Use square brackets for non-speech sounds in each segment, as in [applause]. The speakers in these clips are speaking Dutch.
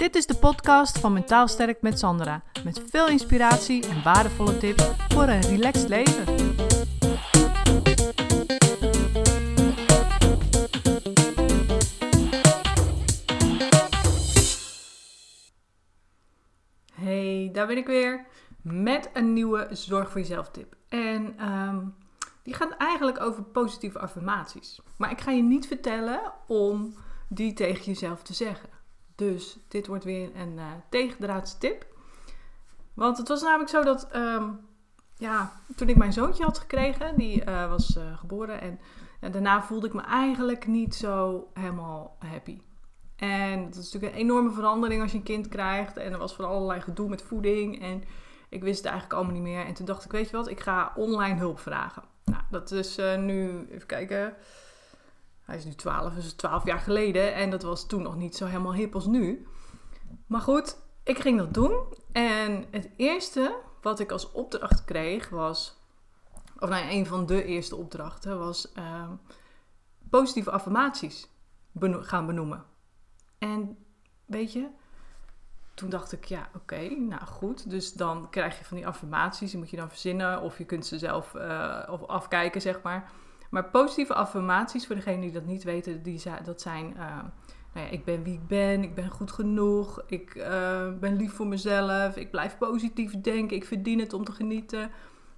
Dit is de podcast van Mentaal Sterk met Sandra. Met veel inspiratie en waardevolle tips voor een relaxed leven. Hey, daar ben ik weer met een nieuwe Zorg voor Jezelf tip. En ehm, die gaat eigenlijk over positieve affirmaties. Maar ik ga je niet vertellen om die tegen jezelf te zeggen. Dus dit wordt weer een uh, tegendraadse tip. Want het was namelijk zo dat, ehm, ja, toen ik mijn zoontje had gekregen, die uh, was uh, geboren. En, en, daarna voelde ik me eigenlijk niet zo helemaal happy. En dat is natuurlijk een enorme verandering als je een kind krijgt. En er was van allerlei gedoe met voeding. En ik wist het eigenlijk allemaal niet meer. En toen dacht ik, weet je wat, ik ga online hulp vragen. Nou, dat is nu, even kijken, hij is nu 12, dus 12 jaar geleden. En dat was toen nog niet zo helemaal hip als nu. Maar goed, ik ging dat doen. En het eerste wat ik als opdracht kreeg was. Of nou ja, een van de eerste opdrachten was. Uh, positieve affirmaties gaan benoemen. En weet je, toen dacht ik, ja, oké, nou goed. Dus dan krijg je van die affirmaties, die moet je dan verzinnen. Of je kunt ze zelf of afkijken, zeg maar. Maar positieve affirmaties, voor degenen die dat niet weten, die, dat zijn... Uh, nou ja, ik ben wie ik ben, ik ben goed genoeg, ik uh, ben lief voor mezelf, ik blijf positief denken, ik verdien het om te genieten.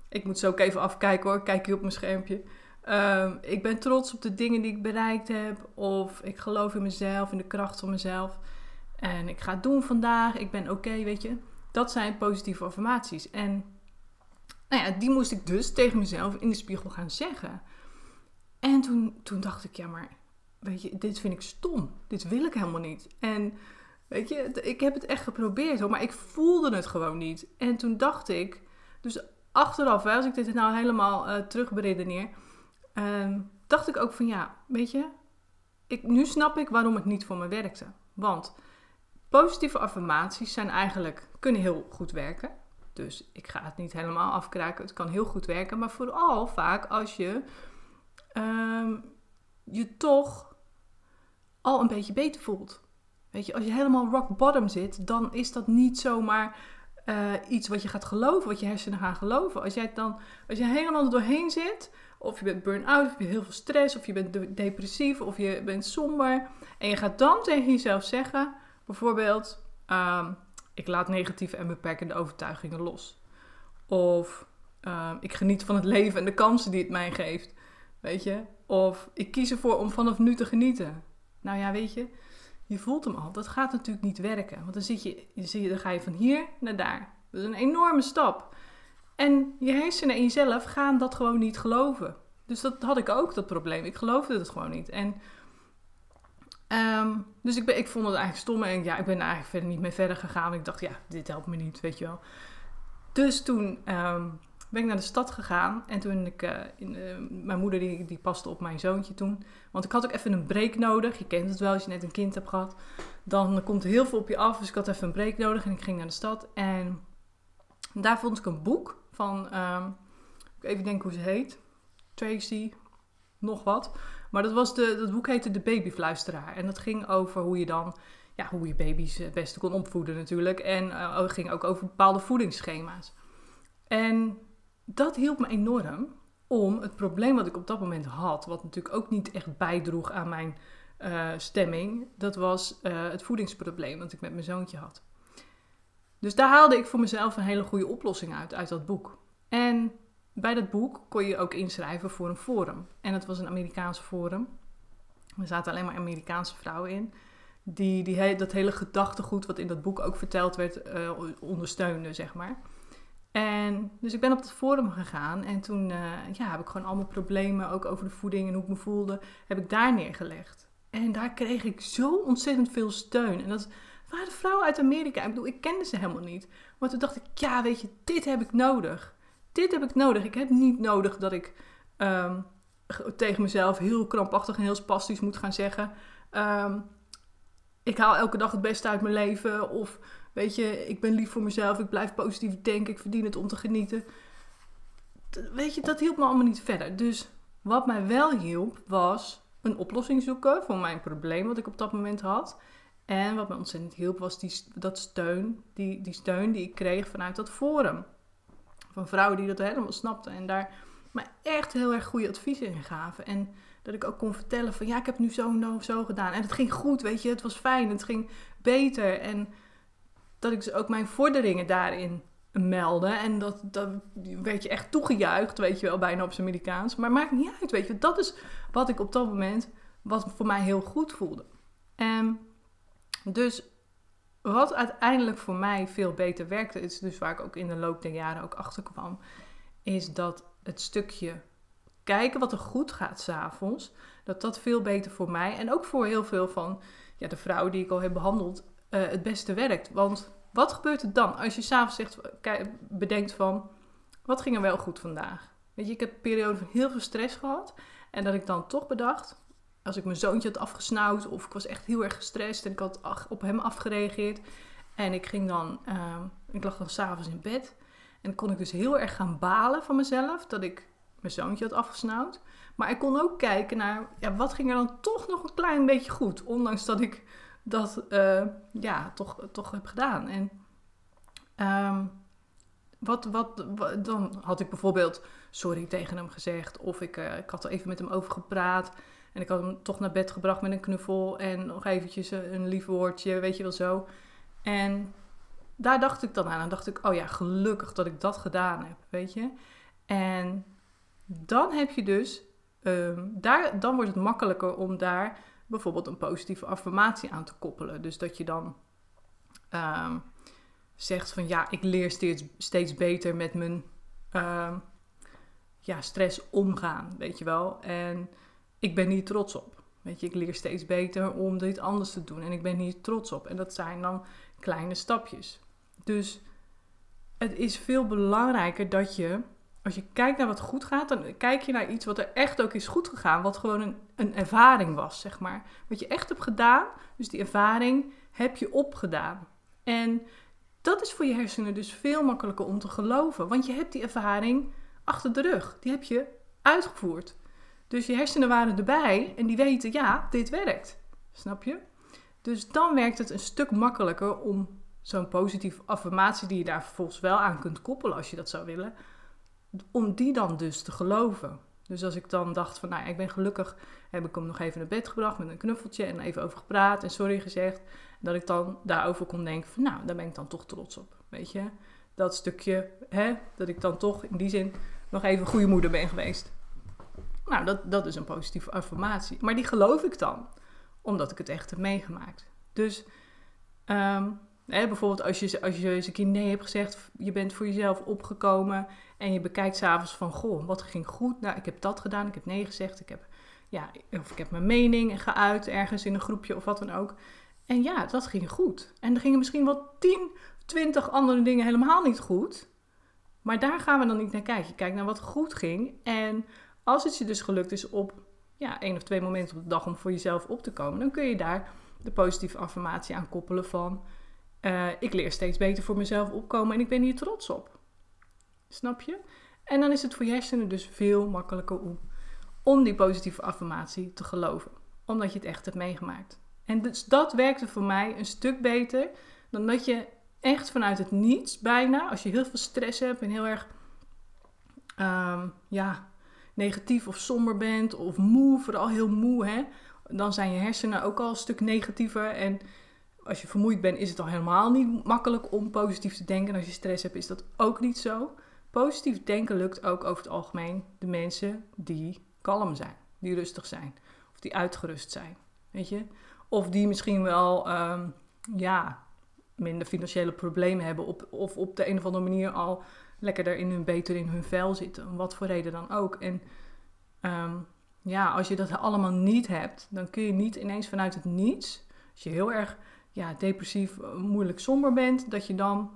Ik moet zo ook even afkijken hoor, kijk hier op mijn schermpje. Uh, ik ben trots op de dingen die ik bereikt heb, of ik geloof in mezelf, in de kracht van mezelf. En ik ga het doen vandaag, ik ben oké, weet je. Dat zijn positieve affirmaties. En nou ja, die moest ik dus tegen mezelf in de spiegel gaan zeggen. En toen, toen dacht ik, ja, maar weet je, dit vind ik stom. Dit wil ik helemaal niet. En weet je, ik heb het echt geprobeerd hoor, maar ik voelde het gewoon niet. En toen dacht ik, dus achteraf, als ik dit nou helemaal uh, terug beredeneer, uh, dacht ik ook van ja, weet je, ik, nu snap ik waarom het niet voor me werkte. Want positieve affirmaties zijn eigenlijk, kunnen heel goed werken. Dus ik ga het niet helemaal afkraken. Het kan heel goed werken. Maar vooral vaak als je um, je toch al een beetje beter voelt. Weet je, als je helemaal rock bottom zit, dan is dat niet zomaar uh, iets wat je gaat geloven, wat je hersenen gaan geloven. Als jij dan, als je helemaal er doorheen zit, of je bent burn-out, of je hebt heel veel stress, of je bent depressief, of je bent somber, en je gaat dan tegen jezelf zeggen, bijvoorbeeld, um, ik laat negatieve en beperkende overtuigingen los. Of uh, ik geniet van het leven en de kansen die het mij geeft. Weet je? Of ik kies ervoor om vanaf nu te genieten. Nou ja, weet je, je voelt hem al. Dat gaat natuurlijk niet werken. Want dan, zit je, je, dan ga je van hier naar daar. Dat is een enorme stap. En je hersenen en jezelf gaan dat gewoon niet geloven. Dus dat had ik ook, dat probleem. Ik geloofde het gewoon niet. En, um, dus ik, ben, ik vond het eigenlijk stom. En ja, ik ben er eigenlijk verder niet mee verder gegaan. Ik dacht, ja, dit helpt me niet, weet je wel. Dus toen um, ben ik naar de stad gegaan. En toen ik, uh, in, uh, mijn moeder die, die paste op mijn zoontje toen. Want ik had ook even een break nodig. Je kent het wel als je net een kind hebt gehad. Dan komt er heel veel op je af. Dus ik had even een break nodig en ik ging naar de stad. En daar vond ik een boek van, um, even denken hoe ze heet. Tracy, nog wat. Maar dat, was de, dat boek heette De Babyfluisteraar. En dat ging over hoe je dan, ja, hoe je baby's het beste kon opvoeden natuurlijk. En uh, ging ook over bepaalde voedingsschema's. En dat hielp me enorm om het probleem wat ik op dat moment had, wat natuurlijk ook niet echt bijdroeg aan mijn uh, stemming, dat was uh, het voedingsprobleem dat ik met mijn zoontje had. Dus daar haalde ik voor mezelf een hele goede oplossing uit, uit dat boek. En bij dat boek kon je ook inschrijven voor een forum. En het was een Amerikaans forum. Er zaten alleen maar Amerikaanse vrouwen in. Die, die dat hele gedachtegoed wat in dat boek ook verteld werd, uh, ondersteunden, zeg maar. En dus ik ben op het forum gegaan en toen uh, ja, heb ik gewoon allemaal problemen, ook over de voeding en hoe ik me voelde, heb ik daar neergelegd. En daar kreeg ik zo ontzettend veel steun. En dat waren vrouwen uit Amerika. Ik bedoel, ik kende ze helemaal niet. Maar toen dacht ik, ja, weet je, dit heb ik nodig. Dit heb ik nodig. Ik heb niet nodig dat ik um, tegen mezelf heel krampachtig en heel spastisch moet gaan zeggen. Um, ik haal elke dag het beste uit mijn leven. Of Weet je, ik ben lief voor mezelf, ik blijf positief denken, ik verdien het om te genieten. Weet je, dat hielp me allemaal niet verder. Dus wat mij wel hielp, was een oplossing zoeken voor mijn probleem wat ik op dat moment had. En wat me ontzettend hielp was die, dat steun, die, die steun die ik kreeg vanuit dat forum. Van vrouwen die dat helemaal snapten en daar me echt heel erg goede adviezen in gaven. En dat ik ook kon vertellen van ja, ik heb nu zo en zo gedaan. En het ging goed, weet je, het was fijn, het ging beter. En dat ik dus ook mijn vorderingen daarin meldde. En dat, dat werd je echt toegejuicht, weet je wel, bijna op zijn Amerikaans. Maar maakt niet uit, weet je. Dat is wat ik op dat moment, wat voor mij heel goed voelde. En dus wat uiteindelijk voor mij veel beter werkte, is dus waar ik ook in de loop der jaren ook achter kwam, is dat het stukje kijken wat er goed gaat s'avonds, dat dat veel beter voor mij en ook voor heel veel van ja, de vrouwen die ik al heb behandeld, uh, het beste werkt. Want wat gebeurt er dan als je s'avonds zegt, bedenkt van, wat ging er wel goed vandaag? Weet je, ik heb een periode van heel veel stress gehad en dat ik dan toch bedacht, als ik mijn zoontje had afgesnauwd of ik was echt heel erg gestrest en ik had op hem afgereageerd en ik ging dan, uh, ik lag dan s'avonds in bed en kon ik dus heel erg gaan balen van mezelf dat ik mijn zoontje had afgesnauwd. Maar ik kon ook kijken naar, ja, wat ging er dan toch nog een klein beetje goed, ondanks dat ik dat uh, ja, toch, toch heb gedaan. En um, wat, wat, dan had ik bijvoorbeeld sorry tegen hem gezegd. Of ik, uh, ik had er even met hem over gepraat. En ik had hem toch naar bed gebracht met een knuffel. En nog eventjes een lief woordje, weet je wel zo. En daar dacht ik dan aan. En dacht ik, oh ja, gelukkig dat ik dat gedaan heb, weet je. En dan heb je dus, um, daar, dan wordt het makkelijker om daar bijvoorbeeld een positieve affirmatie aan te koppelen. Dus dat je dan um, zegt van ja, ik leer steeds, steeds beter met mijn um, ja, stress omgaan, weet je wel. En ik ben hier trots op. Weet je, ik leer steeds beter om dit anders te doen. En ik ben hier trots op. En dat zijn dan kleine stapjes. Dus het is veel belangrijker dat je als je kijkt naar wat goed gaat, dan kijk je naar iets wat er echt ook is goed gegaan. Wat gewoon een, een ervaring was, zeg maar. Wat je echt hebt gedaan, dus die ervaring heb je opgedaan. En dat is voor je hersenen dus veel makkelijker om te geloven. Want je hebt die ervaring achter de rug. Die heb je uitgevoerd. Dus je hersenen waren erbij en die weten, ja, dit werkt. Snap je? Dus dan werkt het een stuk makkelijker om zo'n positieve affirmatie die je daar vervolgens wel aan kunt koppelen als je dat zou willen om die dan dus te geloven. Dus als ik dan dacht van, nou, ik ben gelukkig, heb ik hem nog even naar bed gebracht met een knuffeltje en even over gepraat en sorry gezegd, dat ik dan daarover kon denken van, nou, daar ben ik dan toch trots op, weet je. Dat stukje, hè, dat ik dan toch in die zin nog even goede moeder ben geweest. Nou, dat, dat is een positieve affirmatie. Maar die geloof ik dan, omdat ik het echt heb meegemaakt. Dus um, bijvoorbeeld als je, als je eens een keer nee hebt gezegd, je bent voor jezelf opgekomen en je bekijkt s'avonds van, goh, wat ging goed? Nou, ik heb dat gedaan, ik heb nee gezegd, ik heb, ja, of ik heb mijn mening geuit ergens in een groepje of wat dan ook. En ja, dat ging goed. En er gingen misschien wel 10, 20 andere dingen helemaal niet goed. Maar daar gaan we dan niet naar kijken. Je kijkt naar wat goed ging. En als het je dus gelukt is op ja, één of twee momenten op de dag om voor jezelf op te komen, dan kun je daar de positieve affirmatie aan koppelen van uh, ik leer steeds beter voor mezelf opkomen en ik ben hier trots op. Snap je? En dan is het voor je hersenen dus veel makkelijker om, die positieve affirmatie te geloven. Omdat je het echt hebt meegemaakt. En dus dat werkte voor mij een stuk beter dan dat je echt vanuit het niets bijna, als je heel veel stress hebt en heel erg um, ja, negatief of somber bent of moe, vooral heel moe, hè, dan zijn je hersenen ook al een stuk negatiever en als je vermoeid bent, is het al helemaal niet makkelijk om positief te denken. En als je stress hebt, is dat ook niet zo. Positief denken lukt ook over het algemeen de mensen die kalm zijn, die rustig zijn, of die uitgerust zijn. Weet je? Of die misschien wel ehm, ja, minder financiële problemen hebben, op, of op de een of andere manier al lekkerder in hun, beter in hun vel zitten. Om wat voor reden dan ook. En ehm, ja, als je dat allemaal niet hebt, dan kun je niet ineens vanuit het niets, als je heel erg ja, depressief, eh, moeilijk somber bent, dat je dan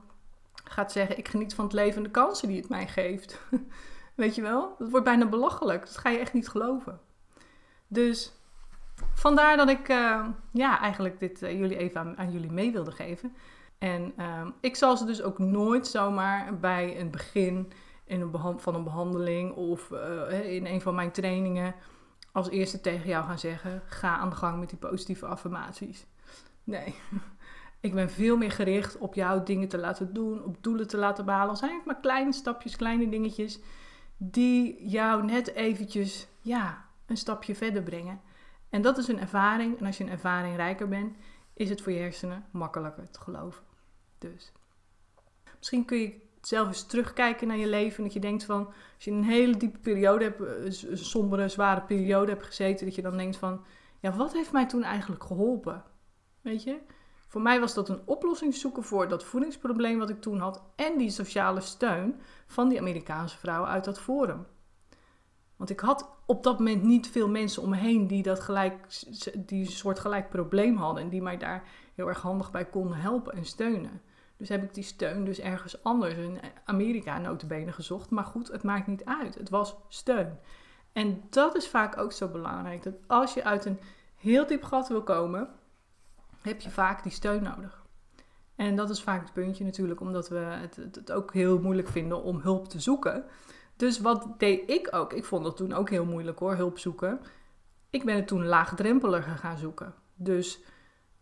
gaat zeggen: Ik geniet van het leven en de kansen die het mij geeft. [laughs] Weet je wel? Dat wordt bijna belachelijk. Dat ga je echt niet geloven. Dus vandaar dat ik uh, ja, eigenlijk dit uh, jullie even aan, jullie mee wilde geven. En uh, ik zal ze dus ook nooit zomaar bij een begin in een van een behandeling of in een van mijn trainingen als eerste tegen jou gaan zeggen: ga aan de gang met die positieve affirmaties. Nee. Ik ben veel meer gericht op jou dingen te laten doen, op doelen te laten behalen. Al zijn het maar kleine stapjes, kleine dingetjes, die jou net eventjes, ja, een stapje verder brengen. En dat is een ervaring. En als je een ervaring rijker bent, is het voor je hersenen makkelijker te geloven. Dus misschien kun je zelf eens terugkijken naar je leven. En dat je denkt van, als je een hele diepe periode hebt, eh, een sombere, zware periode hebt gezeten, dat je dan denkt van, ja, wat heeft mij toen eigenlijk geholpen? Weet je? Voor mij was dat een oplossing zoeken voor dat voedingsprobleem wat ik toen had en die sociale steun van die Amerikaanse vrouwen uit dat forum. Want ik had op dat moment niet veel mensen om me heen die dat gelijk, die soort gelijk probleem hadden en die mij daar heel erg handig bij konden helpen en steunen. Dus heb ik die steun dus ergens anders in Amerika notabene gezocht. Maar goed, het maakt niet uit. Het was steun. En dat is vaak ook zo belangrijk. Dat als je uit een heel diep gat wil komen, heb je vaak die steun nodig. En dat is vaak het puntje natuurlijk, omdat we het, het, ook heel moeilijk vinden om hulp te zoeken. Dus wat deed ik ook? Ik vond dat toen ook heel moeilijk hoor, hulp zoeken. Ik ben het toen laagdrempeliger gaan zoeken. Dus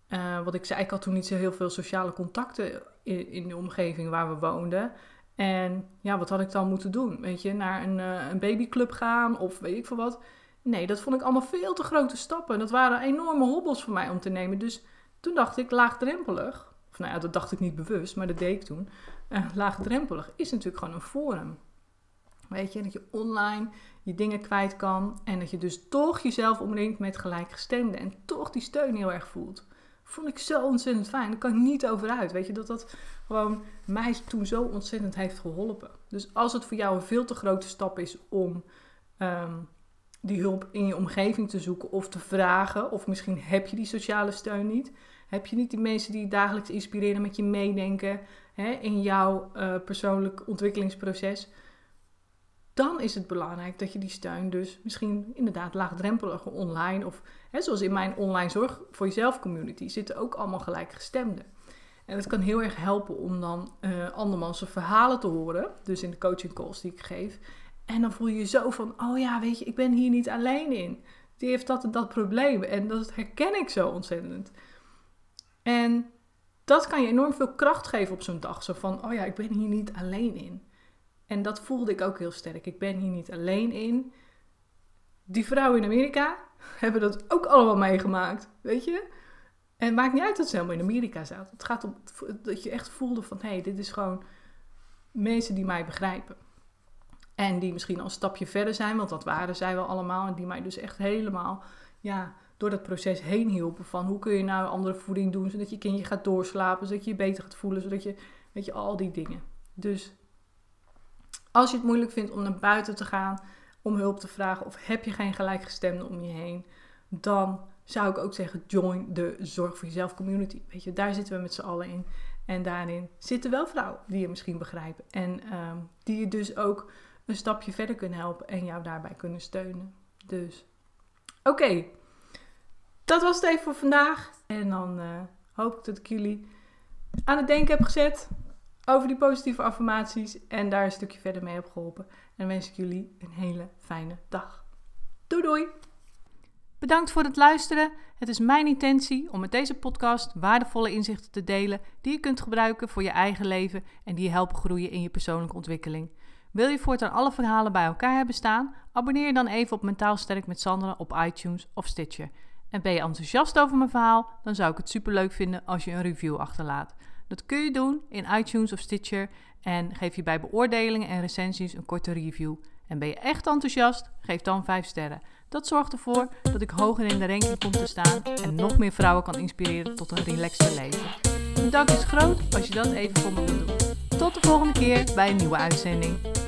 uh, wat ik zei, ik had toen niet zo heel veel sociale contacten in, in, de omgeving waar we woonden. En ja, wat had ik dan moeten doen? Weet je, naar een, uh, een babyclub gaan of weet ik veel wat. Nee, dat vond ik allemaal veel te grote stappen. Dat waren enorme hobbels voor mij om te nemen. Dus toen dacht ik, laagdrempelig. Of nou ja, dat dacht ik niet bewust, maar dat deed ik toen. Uh, laagdrempelig is natuurlijk gewoon een forum. Weet je, dat je online je dingen kwijt kan. En dat je dus toch jezelf omringt met gelijkgestemden. En toch die steun heel erg voelt. Vond ik zo ontzettend fijn. Daar kan ik niet over uit. Weet je, dat dat gewoon mij toen zo ontzettend heeft geholpen. Dus als het voor jou een veel te grote stap is om ehm, die hulp in je omgeving te zoeken of te vragen. Of misschien heb je die sociale steun niet. Heb je niet die mensen die je dagelijks inspireren met je meedenken hè, in jouw uh, persoonlijk ontwikkelingsproces dan is het belangrijk dat je die steun dus misschien inderdaad laagdrempelig online of hè, zoals in mijn online zorg voor jezelf community zitten ook allemaal gelijkgestemden. En het kan heel erg helpen om dan uh, andermans verhalen te horen, dus in de coaching calls die ik geef. En dan voel je je zo van, oh ja, weet je, ik ben hier niet alleen in. Die heeft dat en dat probleem en dat herken ik zo ontzettend. En dat kan je enorm veel kracht geven op zo'n dag. Zo van, oh ja, ik ben hier niet alleen in. En dat voelde ik ook heel sterk. Ik ben hier niet alleen in. Die vrouwen in Amerika [laughs] hebben dat ook allemaal meegemaakt, weet je? En het maakt niet uit dat ze helemaal in Amerika zaten. Het gaat om dat je echt voelde van... hé, hey, dit is gewoon mensen die mij begrijpen. En die misschien al een stapje verder zijn, want dat waren zij wel allemaal. En die mij dus echt helemaal ja, door dat proces heen hielpen. Van hoe kun je nou andere voeding doen, zodat je kindje gaat doorslapen, zodat je je beter gaat voelen, zodat je, weet je, al die dingen. Dus als je het moeilijk vindt om naar buiten te gaan, om hulp te vragen, of heb je geen gelijkgestemde om je heen, dan zou ik ook zeggen: join de Zorg voor Jezelf community. Weet je, daar zitten we met z'n allen in. En daarin zitten wel vrouwen die je misschien begrijpen. En ehm, die je dus ook een stapje verder kunnen helpen en jou daarbij kunnen steunen. Dus, oké. Dat was het even voor vandaag. En dan uh, hoop ik dat ik jullie aan het denken heb gezet over die positieve affirmaties en daar een stukje verder mee heb geholpen. En wens ik jullie een hele fijne dag. Doei doei! Bedankt voor het luisteren. Het is mijn intentie om met deze podcast waardevolle inzichten te delen die je kunt gebruiken voor je eigen leven en die je helpen groeien in je persoonlijke ontwikkeling. Wil je voortaan alle verhalen bij elkaar hebben staan? Abonneer je dan even op Mentaal Sterk met Sandra op iTunes of Stitcher. En ben je enthousiast over mijn verhaal? Dan zou ik het superleuk vinden als je een review achterlaat. Dat kun je doen in iTunes of Stitcher en geef je bij beoordelingen en recensies een korte review. En ben je echt enthousiast? Geef dan 5 sterren. Dat zorgt ervoor dat ik hoger in de ranking kom te staan en nog meer vrouwen kan inspireren tot een relaxter leven. Dank is groot als je dat even voor me wilt doen. Tot de volgende keer bij een nieuwe uitzending.